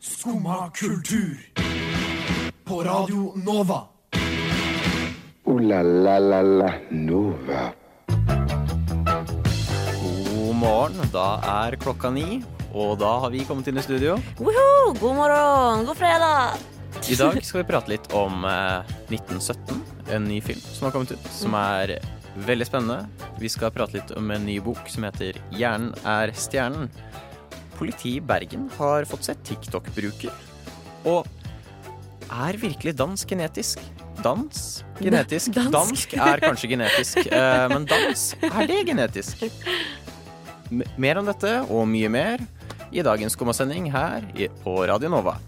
Skumma kultur. På Radio Nova. O-la-la-la-la Nova. God morgen. Da er klokka ni, og da har vi kommet inn i studio. Woho! God morgen, god fredag! I dag skal vi prate litt om eh, 1917, en ny film som har kommet ut, som er veldig spennende. Vi skal prate litt om en ny bok som heter 'Hjernen er stjernen'. Politiet i Bergen har fått seg TikTok-bruker. Og er virkelig dans genetisk? Dans genetisk. Dansk. Dansk er kanskje genetisk, eh, men dans, er det genetisk? Mer om dette og mye mer i dagens Kommasending her på Radio Nova.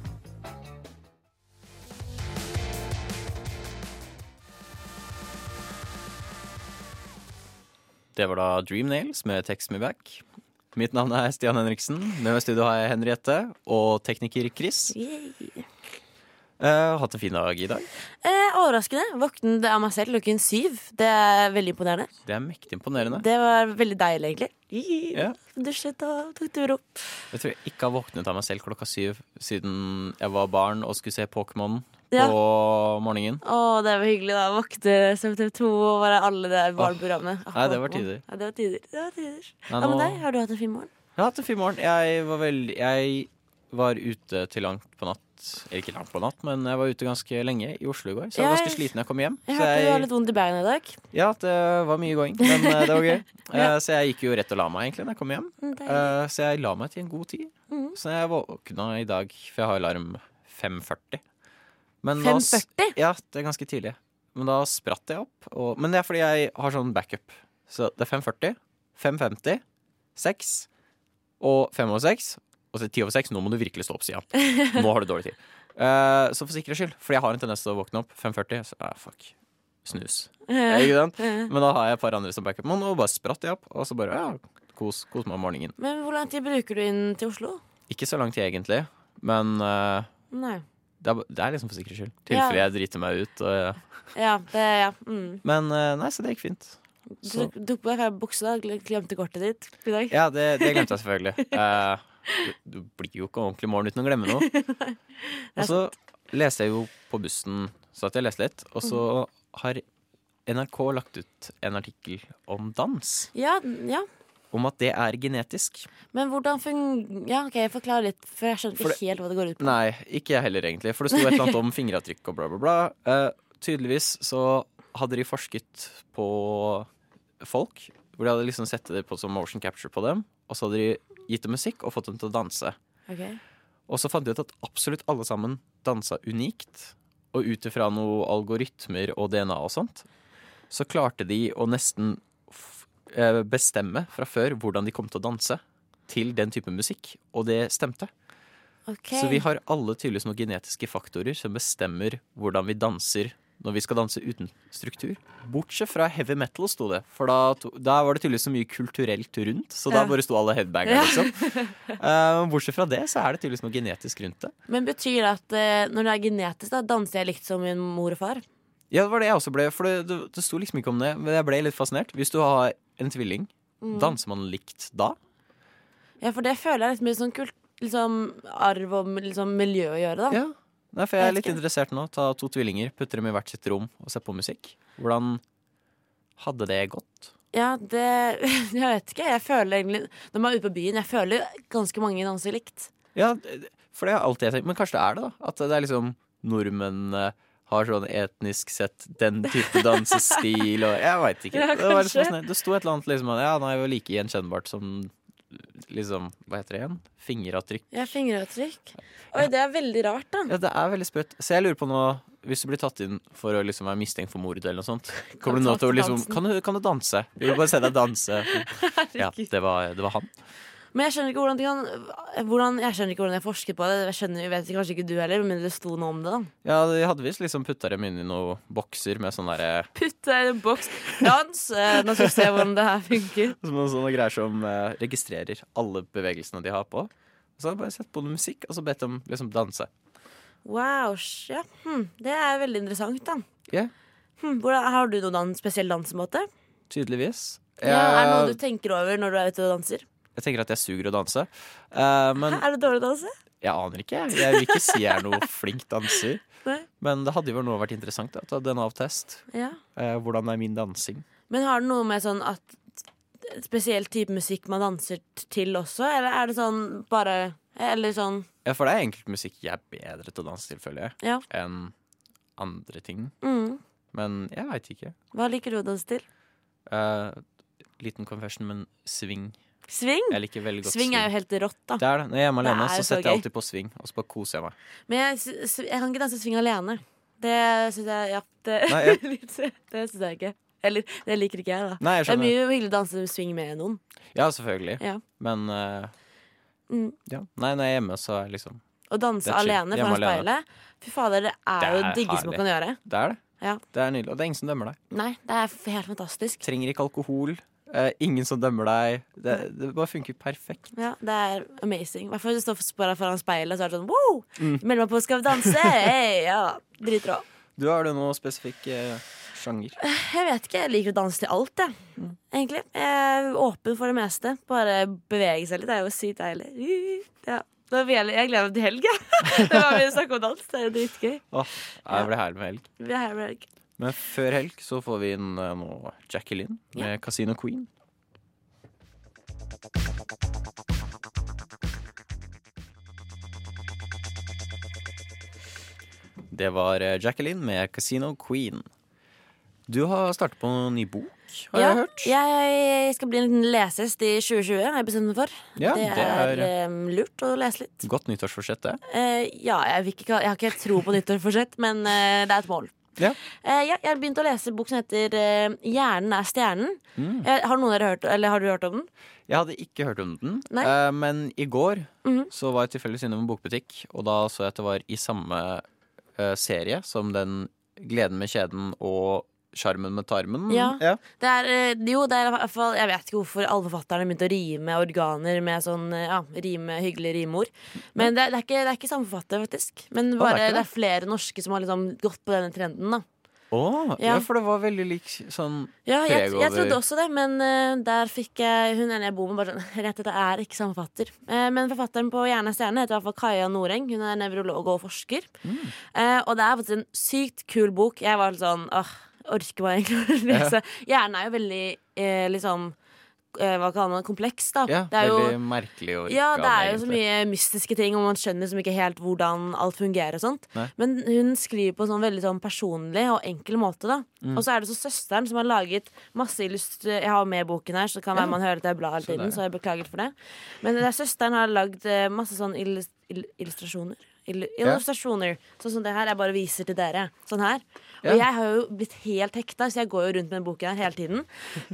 Det var da Dream Nails med Text Me Back. Mitt navn er Stian Henriksen. Med meg i studio har jeg Henriette og tekniker Chris. Eh, hatt en fin dag i dag. Eh, overraskende. Våknet av meg selv klokken syv. Det er veldig imponerende. Det er mektig imponerende. Det var veldig deilig, egentlig. Yeah. Dusjet og tok tur opp. Jeg tror jeg ikke har våknet av meg selv klokka syv siden jeg var barn og skulle se Pokémon Ja. på morgenen. Å, det var hyggelig, da. Våkne som TV 2 og bare alle de barneprogrammene. Nei, det var tider. Ja, det var tider. Det var tider. Nei, nå... med men deg? Har du hatt en fin morgen? Jeg har hatt en fin morgen. Jeg var, veldig, jeg var ute til langt på natt. Ikke langt på natt, men jeg var ute ganske lenge i Oslo i går. Så jeg var ganske sliten da jeg kom hjem. Jeg Så hørte du har litt vondt i beina i dag. ja, det var mye going, men eh, det var gøy. Ja. Eh, Så jeg gikk jo rett og la meg egentlig da jeg kom hjem. Mm. Eh, Så jeg la meg til en god tid. Mhm. Så jeg våkna i dag, for jeg har alarm 5.40. Men da 5.40? Ja, det er ganske tidlig. Men da spratt jeg opp. Og, men det er fordi jeg har sånn backup. Så det er 5.40, 5.50, 6 og 5 over 6. Og så 10 over 6. Nå må du virkelig stå opp, Stian. Nå har du dårlig tid. Uh, så for sikkerhets skyld, fordi jeg har en tendens til å våkne opp 5.40, så ah, fuck. Snus. Men da har jeg et par andre som backup. Men nå bare spratt jeg opp, og så bare ja, kos, kos meg om morgenen. Men hvor lang tid bruker du inn til Oslo? Ikke så lang tid egentlig, men uh, Nei. Det, er, det er liksom for sikkerhets skyld. Ja. Tilfelle jeg driter meg ut. Og, ja. Ja, det Ja. Mm. Men eh, nei, så det gikk fint. Så. Du tok på deg buksa, gle- glemte kortet ditt i dag. Ja, det, det glemte jeg selvfølgelig. uh, du, du blir jo ikke ordentlig morgen uten å glemme noe. Og så leste jeg jo på bussen, så at jeg leste litt, og så har NRK lagt ut en artikkel om dans. Ja, ja. Om at det er genetisk. Men hvordan fungerer Ja, OK, forklar litt, for jeg skjønner ikke helt hva det går ut på. Nei, ikke jeg heller, egentlig. For det sto et eller annet om fingeravtrykk og bla, bla, bla. Uh, tydeligvis så hadde de forsket på folk. Hvor de hadde liksom sett det på som motion capture på dem. Og så hadde de gitt dem musikk og fått dem til å danse. Ok. Og så fant de ut at absolutt alle sammen dansa unikt. Og ut ifra noen algoritmer og DNA og sånt, så klarte de å nesten bestemme fra før hvordan de kom til å danse til den type musikk. Og det stemte. Okay. Så vi har alle tydeligvis noen genetiske faktorer som bestemmer hvordan vi danser når vi skal danse uten struktur. Bortsett fra heavy metal, sto det. For da, da var det tydeligvis så mye kulturelt rundt, så da bare sto alle headbanger, Ja. liksom. uh, bortsett fra det, så er det tydeligvis noe genetisk rundt det. Men betyr det at uh, når det er genetisk, da danser jeg likt som min mor og far? Ja, det var det jeg også ble, for det, det, det sto liksom ikke om det, men jeg ble litt fascinert. Hvis du har en tvilling, Mm. danser man likt da? Ja, for det føler jeg litt mye sånn kult liksom, arv og liksom, miljø å gjøre, da. Ja. Nei, for jeg er litt ikke. interessert nå. Ta to tvillinger, putte dem i hvert sitt rom og se på musikk. Hvordan hadde det gått? Ja, det Jeg vet ikke. Jeg føler egentlig Når man er ute på byen, jeg føler ganske mange danser likt. Ja, for det har alltid jeg tenkt. Men kanskje det er det, da. At det er liksom nordmenn har sånn etnisk sett den type dansestil og Jeg veit ikke. Ja, det, var kanskje. det sto et eller annet liksom Ja, nå er jo like gjenkjennbart som liksom Hva heter det igjen? Fingeravtrykk. Ja, fingeravtrykk. Oi, det er veldig rart, da. Ja, det er veldig sprøtt. Så jeg lurer på nå hvis du blir tatt inn for å liksom være mistenkt for mord eller noe sånt, kommer du nå til å liksom kan du, kan du danse? Vi vil bare se deg danse. Ja, det var, det var han. Men jeg skjønner ikke hvordan kan hvordan, Jeg skjønner ikke hvordan jeg forsket på det. Jeg skjønner, jeg vet kanskje ikke du heller, men det sto noe om det. da Ja, de hadde visst liksom putta dem inn i noen bokser med sånn derre Putta i en boks. Dans! Eh, Nå skal vi se hvordan det her funker. Som sånne greier som eh, registrerer alle bevegelsene de har på. Så hadde jeg bare sett på noe musikk, og så bedt dem liksom danse. Wow. Ja, hm, det er veldig interessant, da. Yeah. Hm, hvordan, har du noen spesiell dansemåte? tydeligvis. Ja, er det noe du tenker over når du er ute og danser? Jeg tenker at jeg suger å danse. Uh, men Hæ, Er det dårlig å danse? jeg aner ikke. jeg. Vil ikke si jeg er noe flink danser. Nei. Men det hadde jo nå vært interessant å ta den av-test. Ja. Uh, hvordan er min dansing? Men har det noe med sånn at spesiell type musikk man danser til også, eller er det sånn bare Eller sånn Ja, for det er enkelt musikk jeg er bedre til å danse til, føler jeg, Ja. enn andre ting. Mm. Men jeg veit ikke. Hva liker du å danse til? Uh, liten confession, men swing. Sving? Jeg liker veldig godt Sving er jo helt rått, da. Det er det. Når jeg er hjemme alene, er så så setter jeg gøy. alltid på sving, og så bare koser jeg meg. Men jeg, s- jeg kan ikke danse sving alene. Det syns jeg Ja, det, Nei, jeg- det syns jeg ikke. Eller det liker ikke jeg, da. Nei, jeg Det er skjønner. mye hyggelig å danse swing med noen. Ja, selvfølgelig. Ja. Men eh, Mm. ja. Nei, når jeg er hjemme, så er liksom Å danse Det er chill. alene Hjemme foran alene. speilet. Fy fader, det er, Det jo er det diggeste man herlig. kan gjøre. Det er det. Ja. Det er nydelig. Og det er ingen som dømmer deg. Nei, det er f- helt fantastisk. Trenger ikke alkohol. Eh, ingen som dømmer deg. Det, det bare funker perfekt. Ja, det er amazing. I hvert fall hvis du står foran speilet, så er det sånn wow! Mm. Melder meg på Skal vi danse! Hey, ja, Dritrå. Du har du noe spesifikk eh, sjanger? Jeg vet ikke. Jeg liker å danse til alt, jeg. Egentlig. Jeg er åpen for det meste. Bare bevege seg litt. Det er jo sykt deilig. Ja. Jeg gleder meg til helg, jeg. Det var vi snakket om dans. Det er jo dritgøy. Åh, jeg blir herlig med helg. Vi er her med helg. Men før helg så får vi inn uh, nå Jacqueline med Casino Queen. Det var eh, Jacqueline med Casino Queen. Du har startet på en ny bok, har Ja, jeg hørt. jeg skal bli en liten lesehest i 2020, har jeg bestemt meg for. Ja, det, det er, er- lurt å lese litt. Godt nyttårsforsett, det. Uh, ja, jeg, ikke, jeg har ikke tro på nyttårsforsett, men uh, det er et mål. Ja. Eh, ja, jeg har begynt å lese bok som heter eh, 'Hjernen er stjernen'. Mm. Eh, har noen av dere hørt, eller har du hørt om den? Jeg hadde ikke hørt om den, Nei. men i går Mhm. så var jeg tilfeldigvis innom en bokbutikk, og da så jeg at det var i samme serie som den 'Gleden med kjeden' og 'Sjarmen med tarmen'. Ja. Det er, eh, jo, det er i hvert fall Jeg vet ikke hvorfor alle forfatterne begynte å rime organer med sånn eh, ja, rime, hyggelige rimord. Men det, er- det, er ikke, det er ikke samme forfatter, faktisk. Men det er bare, ikke det, det? er flere norske som har liksom gått på denne trenden. da Å, ja. Ja. for det var veldig lik sånn Ja, jeg, jeg trodde også det, men uh, der fikk jeg hun ene jeg bor med, bare sånn Rett, dette er ikke samme forfatter. Uh, men forfatteren på Hjerne stjerne heter i hvert fall Kaja Noreng. Hun er nevrolog og forsker. Mm. Uh, og det er faktisk en sykt kul bok. Jeg var litt sånn åh, orker bare egentlig å lese. Hjernen er jo veldig eh, liksom eh, Hva kaller man det? Kompleks, da. Ja, det er jo, veldig merkelig organ, ja, det er jo så mye mystiske ting, og man skjønner liksom ikke helt hvordan alt fungerer. og sånt Nei. Men hun skriver på en sånn veldig sånn personlig og enkel måte. da Mm. Og så er det så søsteren som har laget masse illust... Jeg har med boken her, så det kan være man hører at jeg blar hele tiden. så, Så jeg beklager for det. Men det er søsteren har lagd eh, masse sånn illust illustrasjoner. Ill illustrasjoner. Sånn som det her. Jeg bare viser til dere. Sånn her. Og jeg har jo blitt helt hekta, så jeg går jo rundt med den boken her hele tiden.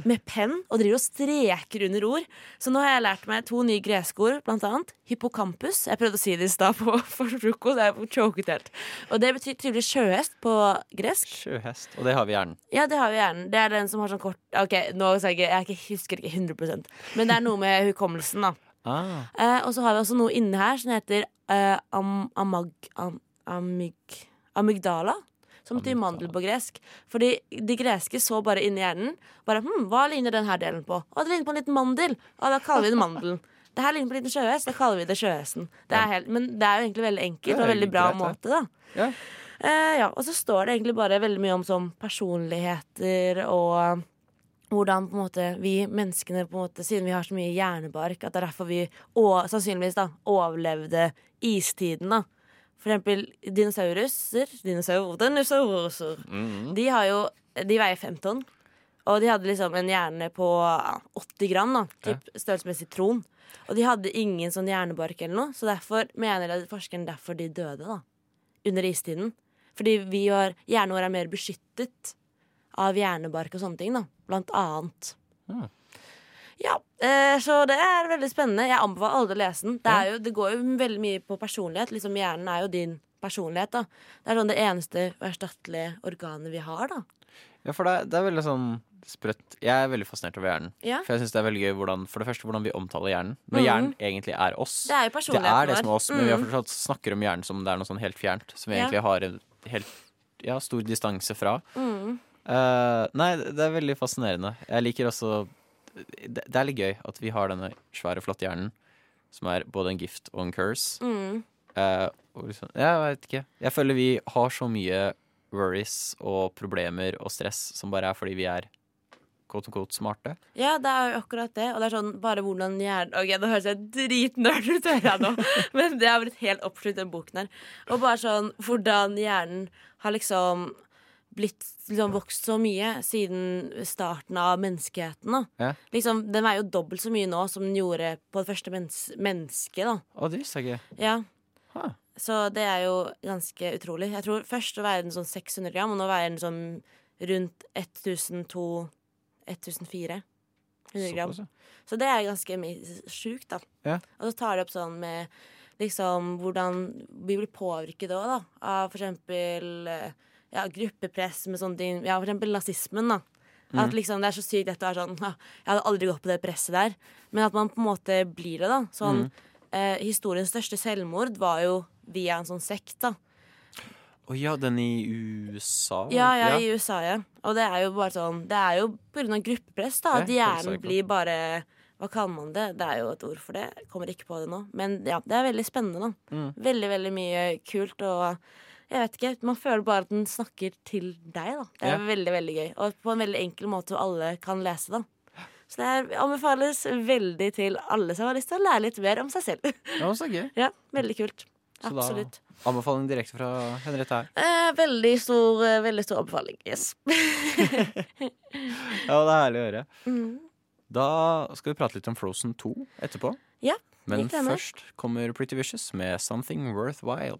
Med penn og driver og streker under ord. Så nå har jeg lært meg to nye greske ord, blant annet hippocampus. Jeg prøvde å si det i stad på for frokost, jeg choket helt. Og det betyr trivelig sjøhest på gresk. Sjøhest. Og det har vi gjerne. Ja, det har vi gjerne. Det er den som har sånn kort Ok, nå sa jeg jeg husker ikke 100% men det er noe med hukommelsen, da. Ah, Eh, og så har vi også noe inne her som heter eh, am, amag, am, amyg, amygdala. Som betyr Amygdala. mandel på gresk. Fordi de greske så bare inni hjernen. Bare, hm, Hva ligner denne delen på? Å, det ligner på en liten mandel. Å, da kaller vi det mandelen. Det her ligner på en liten sjøhest. Da kaller vi det sjøhesten. Det er helt, men det er jo egentlig veldig enkelt og veldig bra greit, måte, da. ja. Eh, ja, og så står det egentlig bare veldig mye om sånn personligheter og hvordan på en måte vi menneskene, på en måte, siden vi har så mye hjernebark, at det er derfor vi og, sannsynligvis da, overlevde istiden. da. For eksempel dinosauruser dinosaur, Dinosauruser. Mm. De har jo De veier fem tonn. Og de hadde liksom en hjerne på 80 gram, da. Typ størrelse med sitron. Og de hadde ingen sånn hjernebark eller noe, så derfor mener jeg forskeren derfor de døde, da. Under istiden. Fordi vi var, hjernen vår er mer beskyttet av hjernebark og sånne ting, da. Blant annet. Ja. Ja, eh, så det er veldig spennende. Jeg anbefaler alle å lese den. Det, jo, det går jo veldig mye på personlighet. Liksom Hjernen er jo din personlighet. da Det er sånn det eneste uerstattelige organet vi har. da ja, for det, det er veldig sånn sprøtt. Jeg er veldig fascinert over hjernen. Ja. For jeg synes det er veldig gøy hvordan, For det første hvordan vi omtaler hjernen. Når mm. hjernen egentlig er oss. Det er jo Det personligheten er det som er oss, men vi har Mm. fortsatt snakker om hjernen som det er noe sånn helt fjernt. Som vi Ja. egentlig har en helt ja, stor distanse fra. Mm. Eh, nei, det er veldig fascinerende. Jeg liker også det, det er litt gøy at vi har denne svære, flotte hjernen, som er både en gift og en curse. Mm. Uh, og liksom, jeg vet ikke. Jeg føler vi har så mye worries og problemer og stress som bare er fordi vi er quote unquote smarte. Ja, det er jo akkurat det. Og det er sånn bare hvordan hjernen Ok, nå høres jeg dritnerd ut, hører jeg nå, men det har blitt helt oppslutt, den boken her. Og bare sånn hvordan hjernen har liksom blitt liksom vokst så mye siden starten av menneskeheten. da. Ja. Liksom, Den veier jo dobbelt så mye nå som den gjorde på det første mens mennesket. da. Å, det visste jeg ikke. Ja, Ha. Så det er jo ganske utrolig. Jeg tror Først å veier den sånn 600 gram, og nå veier den sånn rundt 1002 1400 gram. Så. Så det er ganske sjukt, da. Ja. Og så tar det opp sånn med liksom hvordan vi blir påvirket òg, da. Av for eksempel eh, ja, gruppepress med sånne ting. Ja, for eksempel nazismen, da. Mm. At liksom det er så sykt dette å være sånn «Ja, Jeg hadde aldri gått på det presset der. Men at man på en måte blir det, da. Sånn Mm. eh, Historiens største selvmord var jo via en sånn sekt, da. Å ja, den i USA? Ja, ja, i USA, ja. Og det er jo bare sånn Det er jo på grunn av gruppepress, da. At hjernen blir bare Hva kaller man det? Det er jo et ord for det. Jeg kommer ikke på det nå. Men ja, det er veldig spennende, da. Mm. Veldig, veldig mye kult. Og jeg vet ikke, man føler bare at den snakker til deg, da. Det er Ja. veldig, veldig gøy. Og på en veldig enkel måte alle kan lese, den. Så det er, anbefales veldig til alle som har lyst til å lære litt mer om seg selv. Ja, så gøy. ja, veldig kult. Så da- Absolutt. Anbefaling direkte fra Henriette her. Eh, veldig stor, eh, veldig stor anbefaling. Yes. Ja, det er herlig å høre. Mm. Da skal vi prate litt om Frozen 2 etterpå. Ja, Men først kommer Pretty Vicious med Something Worthwhile.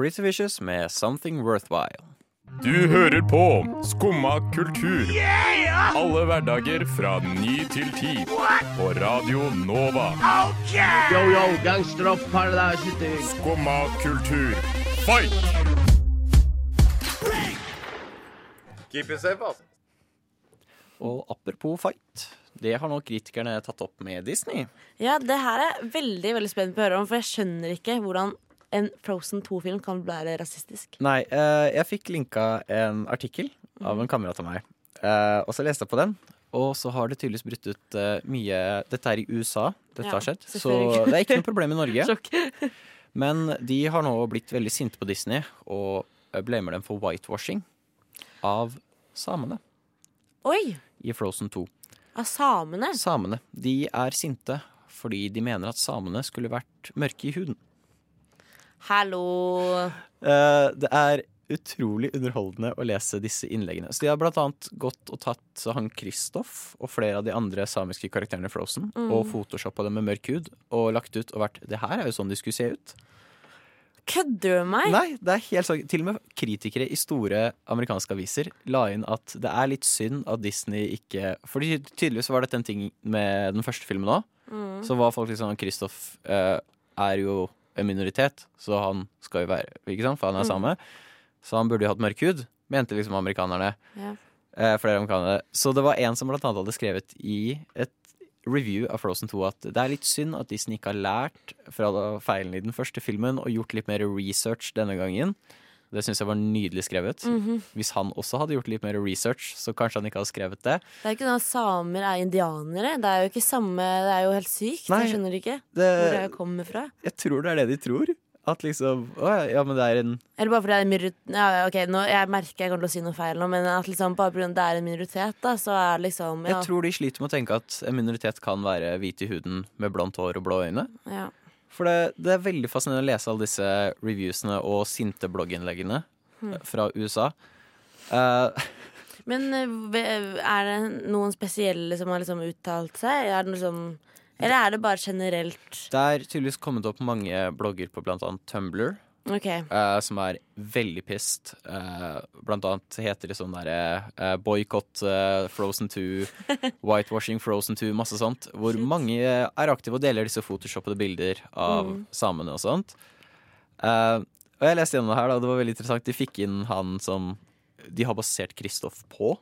Pretty Vicious med Something Worthwhile. Du hører på Skumma kultur. Alle hverdager fra ny til ti. På Radio Nova. Yo, yo, gangsteropp, paradise city. Skumma kultur, fight! Keep it safe, altså. Og apropos fight, det har nå kritikerne tatt opp med Disney. Ja, det her er jeg veldig veldig spent på å høre om, for jeg skjønner ikke hvordan en Frozen 2-film kan være rasistisk. Nei, eh, jeg fikk linka en artikkel av en kamerat av meg. Eh, og så leste jeg på den, og så har det tydeligvis brutt ut eh, mye Dette er i USA, dette Ja, har skjedd. Så det er ikke noe problem i Norge. Men de har nå blitt veldig sinte på Disney og blamer dem for whitewashing av samene Oi! i Frozen 2. Av samene? Samene de er sinte fordi de mener at samene skulle vært mørke i huden. Hallo! Uh, det er utrolig underholdende å lese disse innleggene. Så De har blant annet gått og tatt han Kristoff og flere av de andre samiske karakterene i Frozen og photoshoppa dem med mørk hud og lagt ut og vært Det her er jo sånn de skulle se ut. Kødder du meg? Nei, det er helt sånn Til og med kritikere i store amerikanske aviser la inn at det er litt synd at Disney ikke For tydeligvis var dette en ting med den første filmen òg. Så var folk sånn Kristoff uh, er jo en minoritet, så han skal jo være Ikke sant? For han er same. Så han burde jo hatt mørk hud, mente liksom amerikanerne. Ja. Eh, flere amerikanere. Så det var en som blant annet hadde skrevet i et review av Frozen 2 at det er litt synd at Disney ikke har lært fra feilene i den første filmen og gjort litt mer research denne gangen. Det syns jeg var nydelig skrevet. Hvis han også hadde gjort litt mer research, så kanskje han ikke hadde skrevet det. Det er ikke sånn at samer er indianere. Det er jo ikke samme Det er jo helt sykt. Nei. Jeg skjønner ikke det hvor det kommer fra. jeg tror det er det de tror. At liksom Å ja, men det er en Eller bare fordi det er en minoritet ja, ok, nå, Jeg merker jeg kommer til å si noe feil nå, men at liksom bare fordi det er en minoritet, da, så er liksom Ja. Jeg tror de sliter med å tenke at en minoritet kan være hvit i huden med blondt hår og blå øyne. ja. For det, det er veldig fascinerende å lese alle disse reviewsene og sinte blogginnleggene fra USA. Uh, Men eh, er det noen spesielle som har liksom uttalt seg? Er det liksom Eller er det bare generelt det er tydeligvis kommet opp mange blogger på annet Tumblr OK. Uh, som er veldig pissed. Uh, blant annet heter det sånn derre uh, Boikott eh, Frozen 2, Whitewashing Frozen 2, masse sånt. Hvor mange er aktive og deler disse photoshoppede bilder av samene og sånt. Eh, og jeg leste gjennom det her, da, det var veldig interessant. De fikk inn han som de har basert Kristoff på.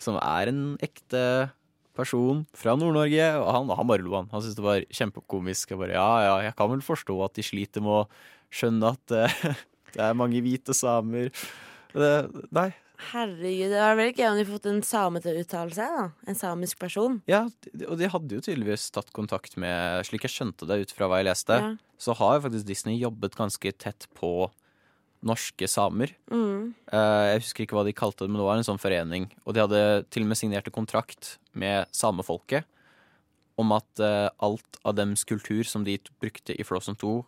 Som er en ekte person fra Nord-Norge. Og han, han bare lo, han. Han syntes det var kjempekomisk. Jeg bare, ja, ja, jeg kan vel forstå at de sliter med å skjønne at det, det er mange hvite samer. Det, nei. Herregud, det var veldig gøy om de fått en same til å uttale seg. da En samisk person. Ja, og de hadde jo tydeligvis tatt kontakt med Slik jeg skjønte det ut fra hva jeg leste, Ja. så har jo faktisk Disney jobbet ganske tett på norske samer. Mm. Eh, jeg husker ikke hva de kalte det, men det var en sånn forening. Og de hadde til og med signert en kontrakt med samefolket om at eh, alt av dems kultur som de brukte i Frozen 2,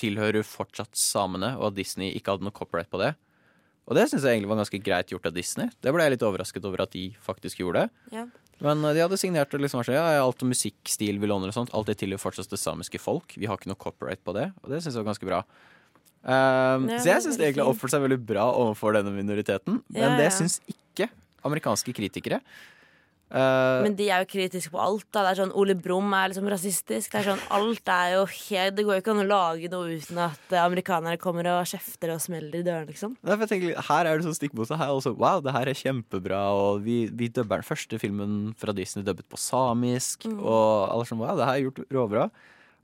tilhører fortsatt samene, og at Disney ikke hadde noe copyright på det. Og det syns jeg egentlig var ganske greit gjort av Disney. Det ble jeg litt overrasket over at de faktisk gjorde. Ja. Men eh, de hadde signert det liksom sånn, ja, alt om musikkstil vi låner og sånt, alt det tilhører fortsatt det samiske folk. Vi har ikke noe copyright på det, og det syns jeg var ganske bra. Um, Ja, så jeg syns det egentlig har oppført seg veldig bra overfor denne minoriteten, men det syns ikke amerikanske kritikere. Uh, Men de er jo kritiske på alt. da Det er sånn Ole Brumm er liksom rasistisk. Det er sånn Alt er jo helt Det går jo ikke an å lage noe uten at eh, amerikanere kommer og kjefter og smeller i dørene, liksom. Nei, for jeg tenker, her er det sånn stikk mot seg. Her er også, wow, det her er kjempebra. Og vi, vi dubber den første filmen fra Disney dubbet på samisk. Mm. Og alle sånn, wow, det her er gjort råbra.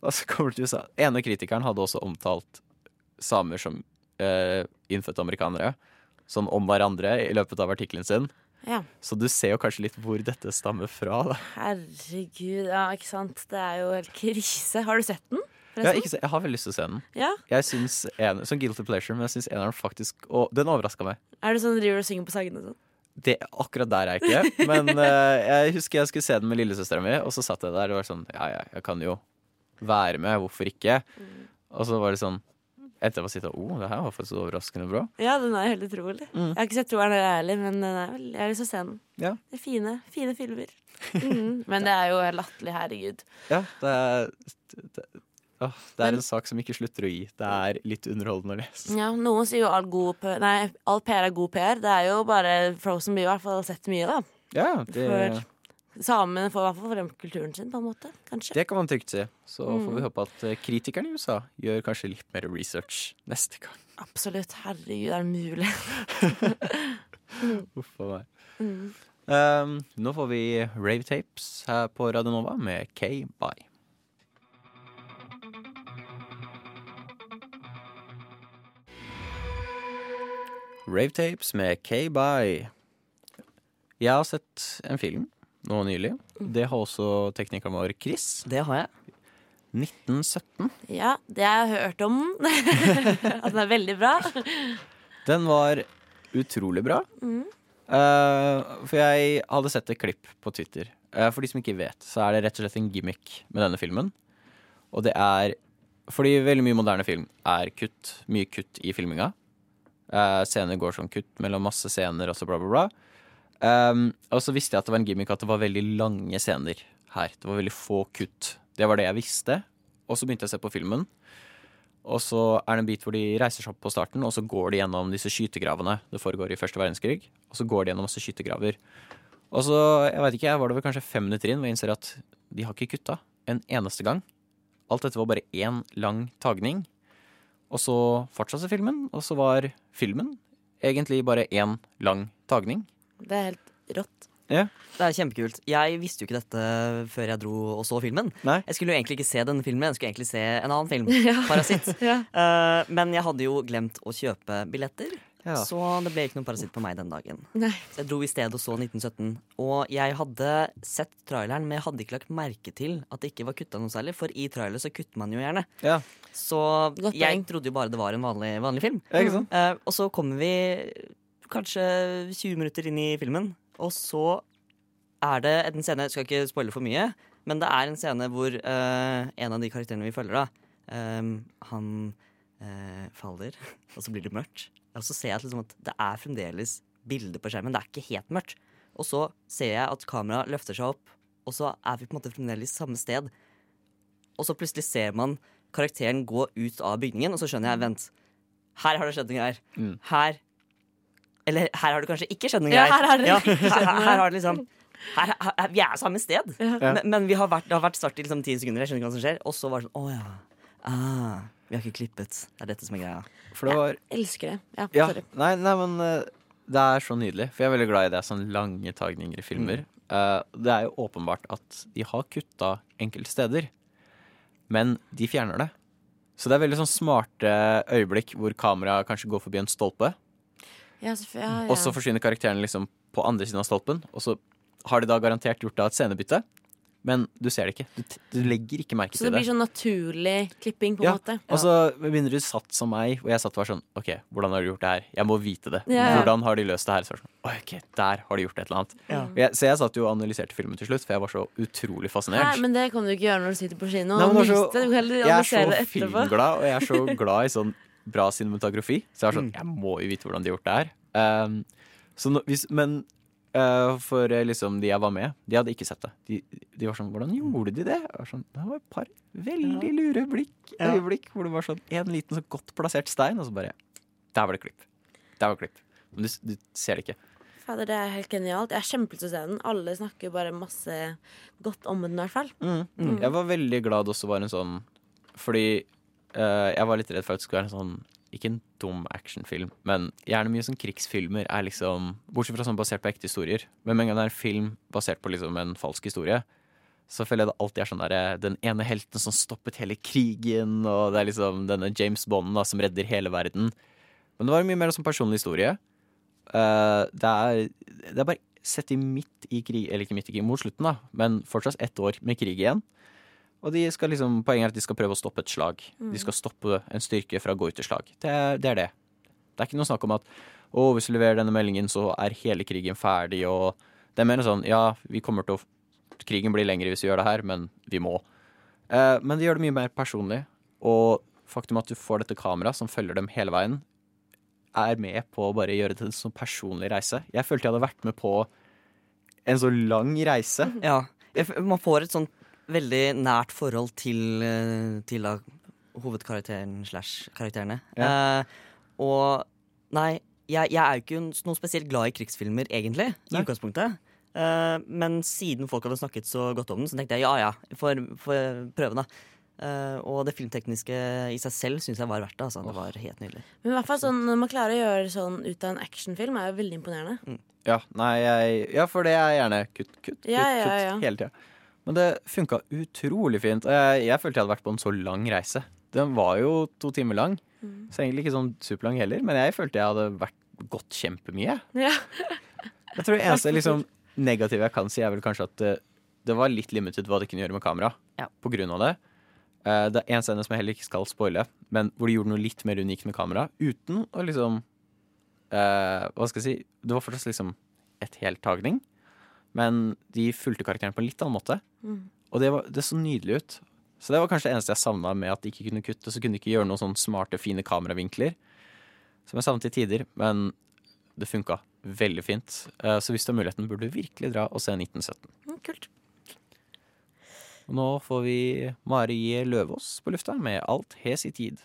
Og så kommer det til USA. Ene kritikeren hadde også omtalt samer som eh, innfødte amerikanere. Sånn om hverandre i løpet av artikkelen sin. Ja. Så du ser jo kanskje litt hvor dette stammer fra. Da. Herregud, ja, ikke sant. Det er jo helt krise. Har du sett den? Forresten? ikke, jeg har veldig lyst til å se den. Ja? Jeg synes en, Sånn guilty pleasure, men jeg syns eneren faktisk Og den overraska meg. Er det sånn driver og synger på sangene og sånn? Det, akkurat der er jeg ikke. Men uh, jeg husker jeg skulle se den med lillesøstera mi, og så satt jeg der og var sånn Ja, ja, jeg kan jo være med, hvorfor ikke? Og så var det sånn Etter å ha sittet oh, det her var faktisk overraskende bra. Ja, den er helt utrolig. Mm. Jeg har ikke sett toeren heller, men den er vel, jeg har lyst til å se den. Ja. Det er fine, fine filmer. Mm. Men det er jo latterlig, herregud. Ja, det er det, åh, det er en sak som ikke slutter å gi. Det er litt underholdende å lese. Ja, Noen sier jo all, god nei, all PR er god PR. Det er jo bare Frozen blir i hvert fall sett mye, da. Ja, det, For samene får i hvert fall frem kulturen sin, på en måte. Kanskje. det kan man trygt si. Så får Mm. vi håpe at eh, kritikerne i USA gjør kanskje litt mer research neste gang. Absolutt. Herregud, er det mulig? Uff a meg. Mm. Um, nå får vi Rave Tapes her på Radio Nova med K-Bye. Rave Tapes med K-Bye. Jeg har sett en film nå nylig. Det har også teknikeren vår Chris. Det har jeg. 1917. Ja, det har jeg hørt om. At den er veldig bra. Den var utrolig bra. Mm. Uh, for jeg hadde sett et klipp på Twitter. Uh, for de som ikke vet, så er det rett og slett en gimmick med denne filmen. Og det er Fordi veldig mye moderne film er kutt. Mye kutt i filminga. Uh, scener går som kutt mellom masse scener og så bla, bla, bla. Um, og så visste jeg at det var en gimmick at det var veldig lange scener her. Det var veldig få kutt. Det var det jeg visste. Og så begynte jeg å se på filmen. Og så er det en bit hvor de reiser seg opp på starten, og så går de gjennom disse skytegravene. Det foregår i første verdenskrig. Og så går de gjennom masse skytegraver. Og så, jeg vet ikke, jeg var det vel kanskje fem minutter inn hvor jeg innser at de har ikke kutta en eneste gang. Alt dette var bare én lang tagning. Og så fortsatte filmen, og så var filmen egentlig bare én lang tagning. Det er helt rått. Det er kjempekult. Jeg visste jo ikke dette før jeg dro og så filmen. Nei. Jeg skulle jo egentlig ikke se denne filmen, jeg skulle egentlig se en annen film. Parasitt. Ja. uh, men jeg hadde jo glemt å kjøpe billetter, Ja. så det ble ikke noen Parasitt på meg den dagen. Nei. Så jeg dro i stedet og så 1917. Og jeg hadde sett traileren, men jeg hadde ikke lagt merke til at det ikke var kutta noe særlig. For i trailer så kutter man jo gjerne. Ja, Så jeg trodde jo bare det var en vanlig, vanlig film. Eh, og så kommer vi kanskje 20 minutter inn i filmen, og så er det en scene Jeg skal ikke spoile for mye, men det er en scene hvor uh, en av de karakterene vi følger, da, eh, han uh, faller, og så blir det mørkt. Og så ser jeg at, liksom, at det er fremdeles bilder på skjermen. Det er ikke helt mørkt. Og så ser jeg at kameraet løfter seg opp, og så er vi på en måte fremdeles samme sted. Og så plutselig ser man karakteren gå ut av bygningen, og så skjønner jeg Vent, her har det skjedd noe her. Mm. Her Eller her har du kanskje ikke skjedd noe Ja, her. har det ikke her, her har det liksom her, her, Vi er samme sted, Ja. men, men vi har vært, det har vært start i liksom ti sekunder. Jeg skjønner ikke hva som skjer Og så var det sånn Å ja. Ah, vi har ikke klippet. Det er dette som er greia. For det var Elsker det. Ja, Ja, sorry. nei, nei, men eh, det er så nydelig. For jeg er veldig glad i det, Sånne lange tagninger i filmer. Eh, det er jo åpenbart at de har kutta enkelte steder, men de fjerner det. Så det er veldig sånn smarte øyeblikk hvor kameraet kanskje går forbi en stolpe, Ja, så, ja, ja. og så forsvinner karakterene liksom på andre siden av stolpen, og så har de da garantert gjort da et scenebytte, men du ser det ikke. Du, du legger ikke merke til det Så det. blir sånn naturlig klipping, på en Ja, måte. Og så begynner du satt som meg, og jeg satt og var sånn OK, hvordan har du gjort det her? Jeg må vite det. Hvordan har de løst det her? Så var sånn, OK, der har de gjort et eller annet. Ja. Jeg, så jeg satt jo og analyserte filmen til slutt, for jeg var så utrolig fascinert. Hæ, men det kan du ikke gjøre når du sitter på kino. Nei, men og det så- Du kan jeg er så filmglad, og jeg er så glad i sånn bra cinematografi. Så jeg Mm. sånn, jeg må jo vite hvordan de har gjort det her. Um, så nå, hvis, men uh, for eh, liksom de jeg var med, de hadde ikke sett det. De, de var sånn Hvordan gjorde de det? Var sånn, det var et par veldig lure blikk, øyeblikk hvor det var sånn en liten så godt plassert stein, og så bare Der var det klipp. Der var det klipp. Men du, du ser det ikke. Fader, det er helt genialt. Jeg er kjempelyst til å se den. Alle snakker bare masse godt om den, i hvert fall. Mm. Jeg var veldig glad det også var en sånn Fordi eh, jeg var litt redd for at det skulle være en sånn Ikke en dum actionfilm, men gjerne mye sånn krigsfilmer er liksom Bortsett fra sånn basert på ekte historier. Men med en gang det er en film basert på liksom en falsk historie, så føler jeg det alltid er sånn der Den ene helten som stoppet hele krigen, og det er liksom denne James Bond da, som redder hele verden. Men det var mye mer sånn personlig historie. Uh, det, er, det er bare sett i midt i krig, eller ikke midt i krig, mot slutten, da, men fortsatt ett år med krig igjen. Og liksom, poenget er at de skal prøve å stoppe et slag. De skal stoppe en styrke fra å gå ut i slag. Det er, det er det. Det er ikke noe snakk om at å, hvis vi leverer denne meldingen, så er hele krigen ferdig, og det er mer sånn ja, vi kommer til å Krigen blir lengre hvis vi gjør det her, men vi må. Eh, men det gjør det mye mer personlig, og faktum at du får dette kameraet som følger dem hele veien, er med på å bare gjøre det til en sånn personlig reise. Jeg følte jeg hadde vært med på en så lang reise. Ja. Man får et sånt veldig nært forhold til, eh, til da, hovedkarakteren slash karakterene. Eh, og nei, jeg, jeg er jo ikke noe spesielt glad i krigsfilmer, egentlig, i utgangspunktet. Uh, men siden folk hadde snakket så godt om den, så tenkte jeg ja ja, får prøve, da. Uh, og det filmtekniske i seg selv syns jeg var verdt det. Altså. Det var helt nydelig. Men i hvert fall sånn, når man klarer å gjøre sånn ut av en actionfilm, er jo veldig imponerende. Ja, nei, jeg, ja, for det er gjerne kutt, kutt, kutt, Ja, ja, kutt hele tida. Men det funka utrolig fint. Jeg, jeg følte jeg hadde vært på en så lang reise. Den var jo to timer lang, Mm. så egentlig ikke sånn superlang heller. Men jeg følte jeg hadde vært gått kjempemye. Ja. Jeg tror det eneste liksom, negative jeg kan si, er vel kanskje at det, det var litt limited hva det kunne gjøre med kamera. Ja. På grunn av det. Eh, det er en scene som jeg heller ikke skal spoile, men hvor de gjorde noe litt mer unikt med kamera. Uten å liksom eh, Hva skal jeg si? Det var fortsatt liksom et heltagning. Men de fulgte karakteren på en litt annen måte. Mm. Og det, var, det så nydelig ut. Så det var kanskje det eneste jeg savna med at de ikke kunne kutte. Så kunne de ikke gjøre noen sånne smarte, fine kameravinkler. Som jeg savnet til tider. Men det funka veldig fint. Eh, Så hvis du har muligheten, burde du virkelig dra og se 1917. Mm, kult. Og nå får vi Mari Løvaas på lufta med Alt hes i tid.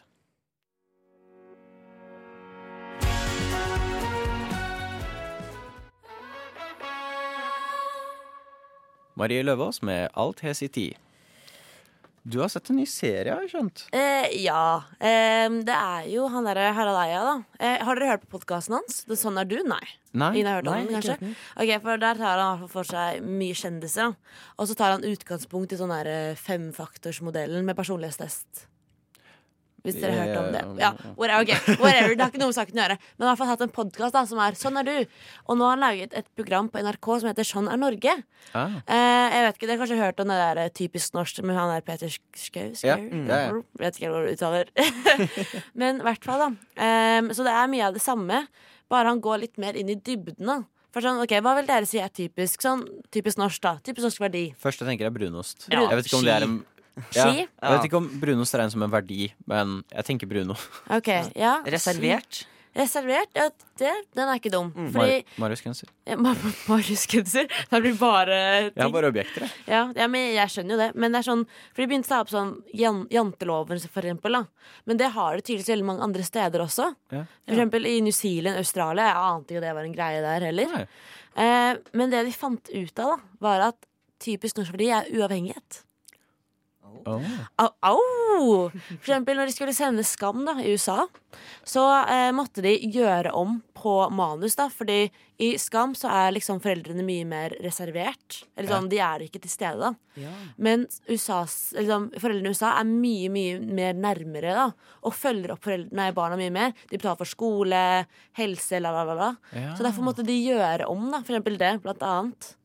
Marie Løvaas med Alt hes i tid. Du har sett en ny serie, har jeg skjønt. Eh, ja. Eh, det er jo han derre Harald Eia, da. Eh, har dere hørt på podkasten hans? Det Sånn er du? Nei. Nei? Ingen har hørt om Nei, den, ikke kanskje? Ok, for Der tar han i hvert fall for seg mye kjendiser. da. Og så tar han utgangspunkt i sånn eh, femfaktorsmodellen med personlighetstest. Hvis dere har hørt om det. Ja, whatever, ok, whatever, Det har ikke noe med saken å gjøre. Men han har hatt en podkast som er Sånn er du. Og nå har han laget et program på NRK som heter Sånn er Norge. Ah, Eh, jeg vet ikke, Dere har kanskje hørt om det der eh, typisk norsk med han der Peter Schou? Ja, mm, ja, ja. Vet ikke hva du uttaler. Men i hvert fall, da. Ehm, så det er mye av det samme, bare han går litt mer inn i dybden. For sånn, ok, Hva vil dere si er typisk sånn typisk norsk, da? Typisk norsk verdi. Først jeg tenker jeg brunost. Ja, jeg vet ikke om det er en Ski? Jeg vet ikke om Bruno regnes som en verdi, men jeg tenker bruno. Ok, ja Reservert. Reservert? Ja, det, den er ikke dum. Mm. Fordi Marius genser. ja, Ma- Marius Genser. Det blir bare Jeg har bare objekter. Ja, ja, men jeg skjønner jo det. Men det er sånn, for de begynte å ta opp sånn jan janteloven, for eksempel. Da. Men det har det tydeligvis veldig mange andre steder også. Ja. For eksempel i New Zealand, Australia. Jeg ante ikke det var en greie der heller. Eh, men det de fant ut av, da, var at typisk norsk verdi er uavhengighet. Åh. Au! au. For eksempel når de skulle sende Skam da, i USA, så eh, måtte de gjøre om på manus. da Fordi i Skam så er liksom foreldrene mye mer reservert. Eller sånn, De er ikke til stede. da Ja. Men USAs, liksom, foreldrene i USA er mye mye mer nærmere da og følger opp nei, barna mye mer. De betaler for skole, helse, la, la, la. la. Ja. Så derfor måtte de gjøre om, da, for eksempel det, blant annet.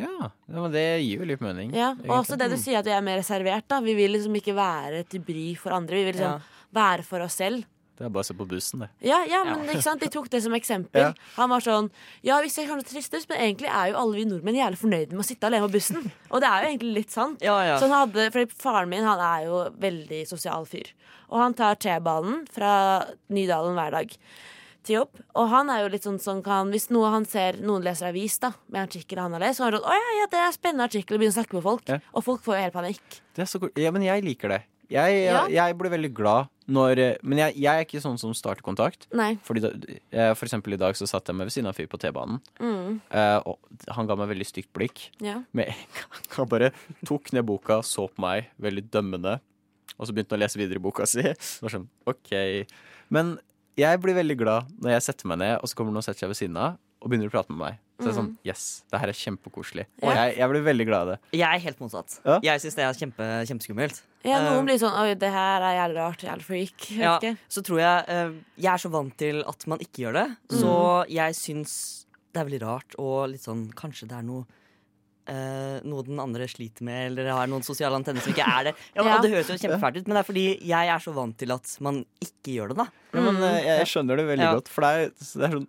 Ja, men det gir jo litt mening. Ja, og også det du sier at vi er mer reservert. da Vi vil liksom ikke være til bry for andre. Vi vil liksom Ja. være for oss selv. Det er bare å se på bussen, det. Ja, ja, men ikke sant? De tok det som eksempel. Ja. Han var sånn Ja, vi ser kanskje trist ut, men egentlig er jo alle vi nordmenn jævlig fornøyde med å sitte alene på bussen. Og det er jo egentlig litt sant. Ja, ja. Så han hadde, fordi Faren min han er jo veldig sosial fyr. Og han tar T-banen fra Nydalen hver dag til jobb. Og han er jo litt sånn som kan Hvis noe han ser noen leser avis da med artikler han har lest, så har han sånn Å ja, ja, det er en spennende artikkel, og begynner å snakke med folk. Ja. Og folk får jo helt panikk. det er så. Ja, men jeg liker det. Jeg, Ja. jeg blir veldig glad når Men jeg, jeg er ikke sånn som starter kontakt. Nei. Fordi da, eh, for eksempel i dag så satt jeg meg ved siden av en fyr på T-banen. Mm, eh, og han ga meg veldig stygt blikk. ja. Med en gang han bare tok ned boka, så på meg, veldig dømmende. Og så begynte han å lese videre i boka si. Og var sånn, ok Men jeg blir veldig glad når jeg setter meg ned, og så kommer noen og setter seg ved siden av og begynner å prate med meg. Så det er sånn, yes, det her er kjempekoselig. Og Ja. Jeg, jeg blir veldig glad i det. Jeg er helt motsatt. Ja. Jeg syns det er kjempe, kjempeskummelt. ja, Eh, noen blir sånn Oi, det her er jævlig rart. Jævlig freak. Ja, så tror jeg eh, Jeg er så vant til at man ikke gjør det. Så jeg syns det er veldig rart og litt sånn Kanskje det er noe eh, noe den andre sliter med, eller har noen sosiale antenner som ikke er det. Ja, Ja. Det høres jo kjempefælt ut, men det er fordi jeg er så vant til at man ikke gjør det. da Ja, men uh, jeg, skjønner det veldig Ja. godt, for det er, det er sånn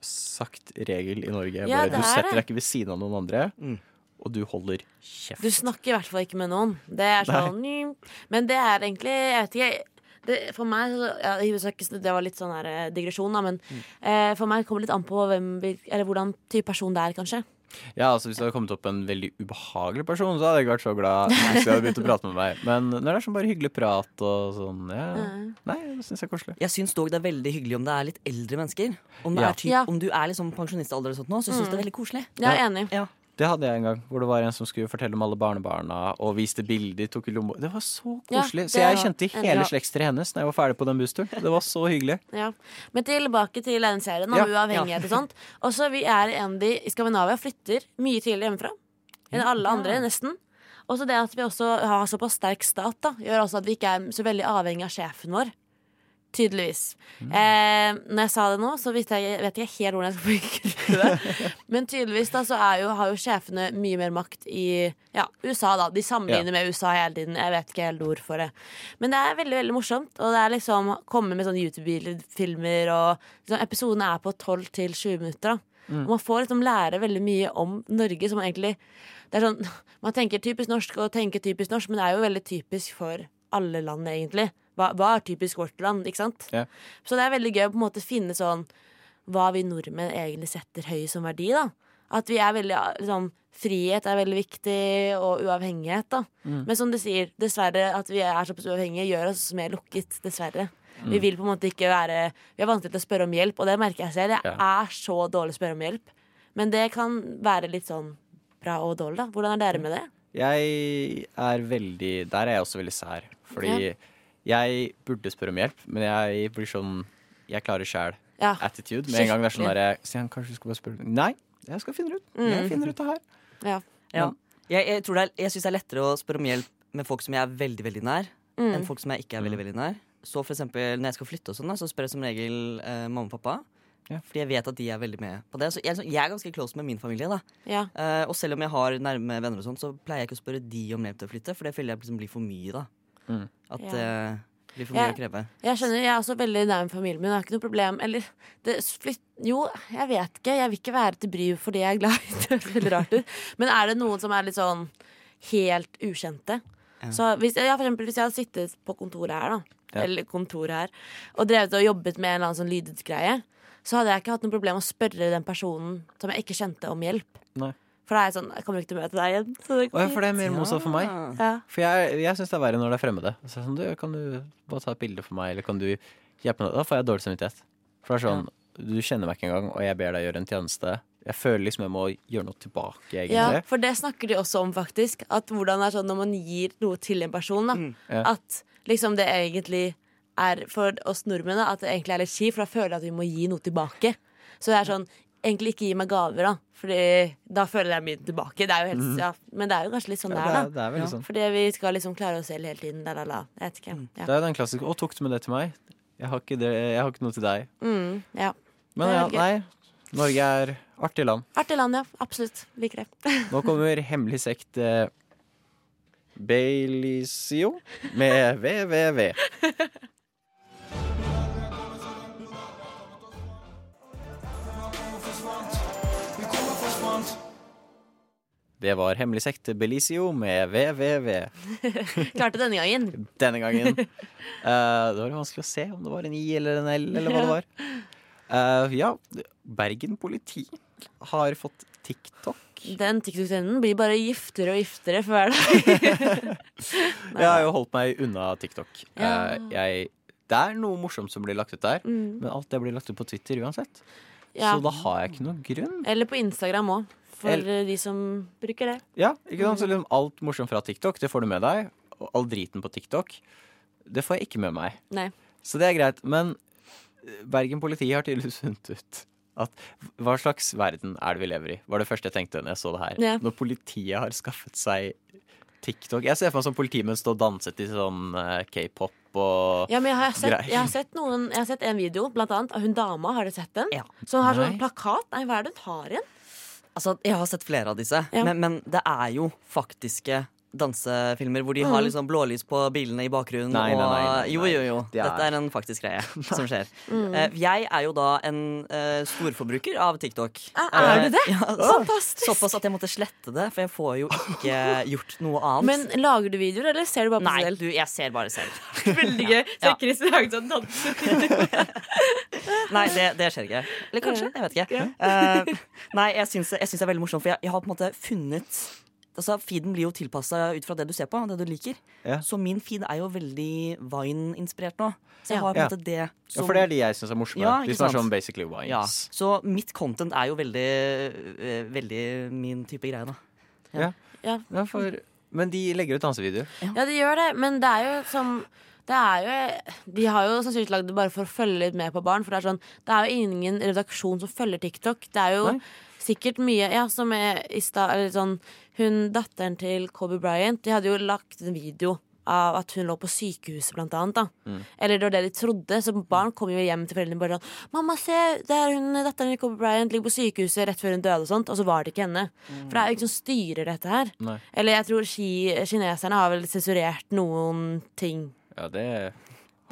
usagt regel i Norge. Ja, Bare, du er setter deg ikke ved siden av noen andre, Mm. og du holder kjeft. Du snakker i hvert fall ikke med noen. Det er sånn Nei. Men det er egentlig Jeg vet ikke. Det, for meg ja, Det var litt sånn her eh, digresjon, da, men eh, for meg kommer det litt an på hvem, eller hvordan type person det er, kanskje. Ja, altså Hvis det hadde kommet opp en veldig ubehagelig person, så hadde jeg ikke vært så glad. Hvis jeg hadde begynt å prate med meg Men når det er sånn bare hyggelig prat og sånn ja. Nei, det syns jeg er koselig. Jeg syns dog det er veldig hyggelig om det er litt eldre mennesker. Om, det Ja. er typ, Ja. om du er liksom pensjonistalder, og sånt nå, så syns jeg det er veldig koselig. Jeg er enig. Ja. Det hadde jeg en gang, hvor det var en som skulle fortelle om alle barnebarna og viste bilder. tok i lomma. Det var så koselig. Ja, så jeg kjente hele slektstreet hennes når jeg var ferdig på den bussturen. Det var så hyggelig. Ja. Men tilbake til den serien om Ja, uavhengighet og sånt. Også vi er de i Skandinavia flytter mye tidligere hjemmefra enn alle andre, nesten. Og så det at vi også har såpass sterk stat, da, gjør også at vi ikke er så veldig avhengig av sjefen vår. Tydeligvis. Eh, når jeg sa det nå, så vet jeg, vet jeg ikke helt hvordan jeg skal bruke det. Men tydeligvis da, så jo, har jo sjefene mye mer makt i ja, USA. da De sammenligner med USA hele tiden. Jeg vet ikke helt ord for det. Men det er veldig veldig morsomt. Og det er liksom komme med sånne YouTube-filmer, og liksom, episodene er på 12 til 20 minutter. da og man får liksom lære veldig mye om Norge som egentlig det er sånn, Man tenker typisk norsk og tenker typisk norsk, men det er jo veldig typisk for alle land, egentlig. Hva, hva er typisk vårt land, ikke sant? Ja. Så det er veldig gøy å på en måte finne sånn hva vi nordmenn egentlig setter høy som verdi, da. At vi er veldig liksom, Frihet er veldig viktig, og uavhengighet, da. Men som du sier, dessverre at vi er såpass uavhengige, gjør oss mer lukket. Dessverre. Vi vil på en måte ikke være Vi er vanskelig til å spørre om hjelp, og det merker jeg selv. Jeg Ja. er så dårlig til å spørre om hjelp. Men det kan være litt sånn bra og dårlig, da. Hvordan er dere med det? Jeg er veldig Der er jeg også veldig sær. Fordi jeg burde spørre om hjelp, men jeg blir sånn Jeg klarer sjæl. Ja. Attitude. Med en gang det er sånn derre Stian, kanskje du skal bare spørre Nei, jeg skal finne det ut. Jeg finner ut det her. ja. Ja. Jeg, jeg, tror det er, jeg syns det er lettere å spørre om hjelp med folk som jeg er veldig veldig nær, Mm. enn folk som jeg ikke er veldig veldig nær. Så for eksempel når jeg skal flytte, og sånn så spør jeg som regel eh, mamma og pappa. Ja. Fordi jeg vet at de er veldig med på det. Så jeg, er sånn- jeg er ganske close med min familie. da ja. Uh, Og selv om jeg har nærme venner, og sånn så pleier jeg ikke å spørre de om hjelp til å flytte, for det føler jeg liksom blir for mye. da Mm. At Ja. det blir for mye jeg, å kreve. Jeg skjønner, jeg er også veldig nær med familien min. Jeg har ikke noe problem Eller det, flytt, Jo, jeg vet ikke. Jeg vil ikke være til bry fordi jeg er glad i det. veldig rart ut. Men er det noen som er litt sånn helt ukjente? Så hvis, ja, for eksempel, hvis jeg hadde sittet på kontoret her, da, Ja. eller kontoret her, og drevet og jobbet med en eller annen sånn lydutgreie, så hadde jeg ikke hatt noe problem å spørre den personen som jeg ikke kjente, om hjelp. Nei. For da er jeg sånn Jeg kommer ikke til å møte deg igjen. Så det Å ja, for det er mer motsatt for meg. ja. For jeg, jeg syns det er verre når det er fremmede. Så er sånn, du, kan du bare ta et bilde for meg, eller kan du hjelpe meg? Da får jeg dårlig samvittighet. For det er sånn, du kjenner meg ikke engang, og jeg ber deg gjøre en tjeneste. Jeg føler liksom jeg må gjøre noe tilbake, egentlig. Ja, for det snakker de også om, faktisk. At hvordan det er sånn når man gir noe til en person, da. Ja. At liksom det egentlig er for oss nordmenn at det egentlig er litt kjipt, for da føler jeg at vi må gi noe tilbake. Så det er sånn Egentlig ikke gi meg gaver, da. Fordi da føler jeg mye tilbake. Det er jo helt, ja, men det er jo kanskje litt sånn Mhm. Ja, det er, da. det er sånn. Fordi vi skal liksom klare oss selv hele tiden. La, la, la. Jeg vet ikke. Ja. Det er den klassiske 'Å, tok du med det til meg?' Jeg har ikke, det, jeg har ikke noe til deg. Mm, ja. Men ja, nei. Norge er artig land. Artig land, ja. Absolutt. Liker det. Nå kommer hemmelig sekt eh, Baileysio med VVV. Det var hemmelig sekt Belicio med VVV Klarte denne gangen. denne gangen. Uh, det var vanskelig å se om det var en I eller en L, eller hva det var. Uh, ja, Bergen politi har fått TikTok. Den TikTok-trenden blir bare giftere og giftere for hver dag. Jeg har jo holdt meg unna TikTok. Ja. Uh, jeg, det er noe morsomt som blir lagt ut der, Mm. men alt det blir lagt ut på Twitter uansett. Ja. Så da har jeg ikke noe grunn. Eller på Instagram òg, for El de som bruker det. Ja, ikke sant? Så liksom alt morsomt fra TikTok, det får du med deg. Og all driten på TikTok, det får jeg ikke med meg. Nei. Så det er greit. Men Bergen politi har tydeligvis funnet ut at hva slags verden er det vi lever i? Var det første jeg tenkte når jeg så det her. Ja. Når politiet har skaffet seg TikTok. Jeg ser for meg som politimenn stå og danse til sånn eh, k-pop og Ja, men jeg har, sett, jeg har sett noen Jeg har sett en video, blant annet av hun dama. Har dere sett den? Ja. Som har sånn plakat. Nei, hva er det hun har igjen? Altså, Jeg har sett flere av disse, Ja. men, men det er jo faktiske dansefilmer hvor de har Mm. liksom blålys på bilene i bakgrunnen. Nei, nei, nei, nei, og. Jo, jo, jo. Det er- Dette er en faktisk greie som skjer. Mm. Eh, jeg er jo da en uh, storforbruker av TikTok. Ah, er Eh, du det? Ja, Fantastisk! Såpass at jeg måtte slette det, for jeg får jo ikke gjort noe annet. Men lager du videoer, eller ser du bare på Nei, deg selv? du, jeg ser bare selv. Veldig gøy. Så Ja. Chris laget sånn dansevideo. Nei, det, det skjer ikke. Eller kanskje. Jeg vet ikke. Uh, nei, jeg syns det er veldig morsomt, for jeg, jeg har på en måte funnet Altså, Feeden blir jo tilpassa ut fra det du ser på, det du liker. Ja. Så min feed er jo veldig Vine-inspirert nå. Så jeg Ja. har på en Ja. måte det Ja, for det er de jeg syns er morsomme. Ja, de som er sånn basically wines. ja. Så mitt content er jo veldig, eh, veldig min type greie, da. Ja. Ja, for, men de legger ut dansevideoer. ja, de gjør det, men det er jo som det er jo, De har jo sannsynligvis lagd det bare for å følge litt med på barn. For det er sånn Det er jo ingen redaksjon som følger TikTok. Det er jo Nei. Sikkert mye Ja, som er i stad Eller sånn Hun datteren til Kobe Bryant, de hadde jo lagt en video av at hun lå på sykehuset, blant annet. Da. Eller det var det de trodde. Så barn kom jo hjem til foreldrene bare sånn 'Mamma, se, der hun datteren til Kobe Bryant ligger på sykehuset rett før hun døde', og sånt. Og så var det ikke henne. For det er jo ikke som styrer dette her. Nei. Eller jeg tror ki kineserne har vel sensurert noen ting. Ja, det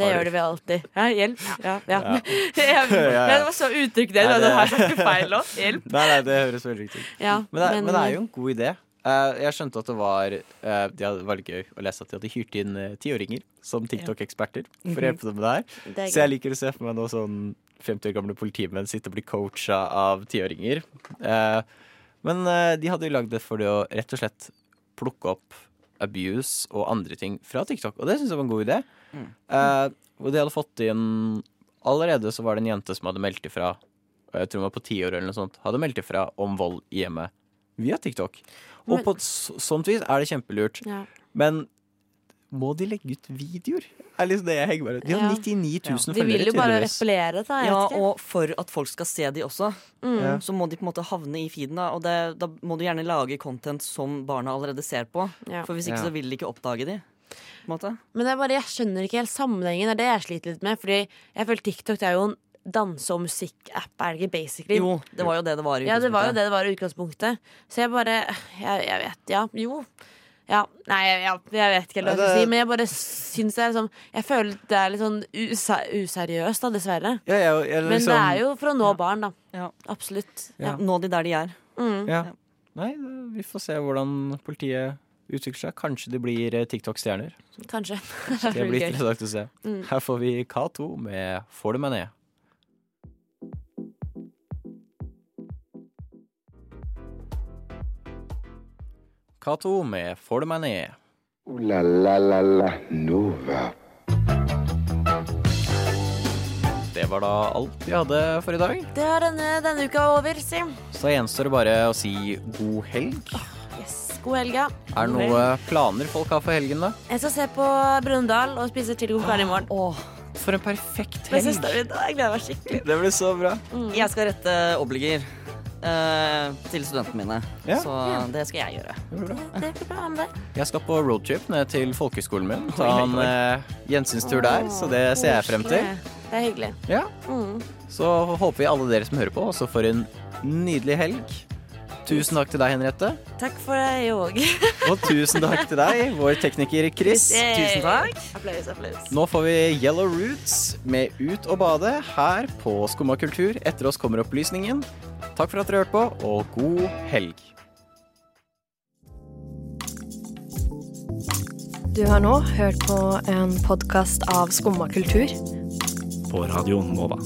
Det gjør det vi vel alltid. Ja, hjelp. Ja, ja. ja. det var så uttrykk det. Det her snakker feil òg. Hjelp. Nei, nei, det høres veldig riktig ut. Ja, Men, det er- men det er jo en god idé. Eh, jeg skjønte at det var eh, Det hadde- var litt gøy å lese at de hadde hyrt inn eh, tiåringer som TikTok-eksperter for å hjelpe dem med det her. Det Så jeg liker å se for meg nå sånn 50 år gamle politimenn sitte og bli coacha av tiåringer. Eh, men de hadde jo lagd det for det å rett og slett plukke opp abuse og andre ting fra TikTok, og det syns jeg var en god idé. Eh, og de hadde fått inn Allerede så var det en jente som hadde meldt ifra, og jeg tror hun var på år eller noe sånt, hadde meldt ifra om vold i hjemmet via TikTok. Og Men- på et sånt vis er det kjempelurt. Ja. Men må de legge ut videoer? Er liksom det jeg henger ut. De har 99 000 De vil jo bare appellere, da. Jeg Ja, og for at folk skal se de også, mm. så må de på en måte havne i feeden. Da, og det, da må du gjerne lage content som barna allerede ser på. Ja. For hvis ikke så vil de ikke oppdage de. På en måte. Men det er bare, jeg skjønner ikke helt sammenhengen. Det er det jeg sliter litt med. Fordi jeg føler TikTok det er jo en danse- og musikkapp, er det ikke basically? Jo, det var jo det det var i utgangspunktet. Ja, det var jo det det var i utgangspunktet. Så jeg bare Jeg, jeg vet Ja, jo. Ja, nei, jeg, ja, jeg vet ikke hva jeg skal si, men jeg bare syns det er liksom Jeg føler det er litt sånn useriøst, da, dessverre. Ja, jeg, jeg, Men det liksom, er jo for å nå barn, da. Ja. Absolutt. Ja. Ja. Nå de der de er. Mm. ja. Nei, vi får se hvordan politiet utvikler seg. Kanskje de blir eh, TikTok-stjerner. Kanskje. Det blir interessant å se. Mm. Her får vi K2 med 'Får du meg ned'. K2 med 'Får du meg ned'. Ooh la la la la Nova. Det var da alt vi hadde for i dag. Det er denne, denne uka over, si. Så gjenstår det bare å si god helg. Yes. God helg, ja. Er det noen planer folk har for helgen, da? Jeg skal se på Brundal og spise chili con carne i morgen. Åh, For en perfekt helg. Jeg. Jeg gleder meg skikkelig. Det blir så bra. jeg skal rette obliger eh, til studentene mine. Ja. Så det skal jeg gjøre. Det blir bra. Det blir bra med deg. Jeg skal på roadtrip ned til folkehøgskolen min. Ta en uh, gjensynstur der, så det ser jeg frem til. Det er hyggelig. Ja. Mm. Så håper vi alle dere som hører på, også får en nydelig helg. Tusen takk til deg, Henriette. Takk for deg òg. Og tusen takk til deg, vår tekniker Chris. Tusen takk. Applaus, applaus. Nå får vi Yellow Roots med Ut og bade her på Skumma kultur. Etter oss kommer opplysningen. Takk for at dere hørte på, og god helg. Du har nå hørt på en podkast av Skumma kultur. På radioen Nova.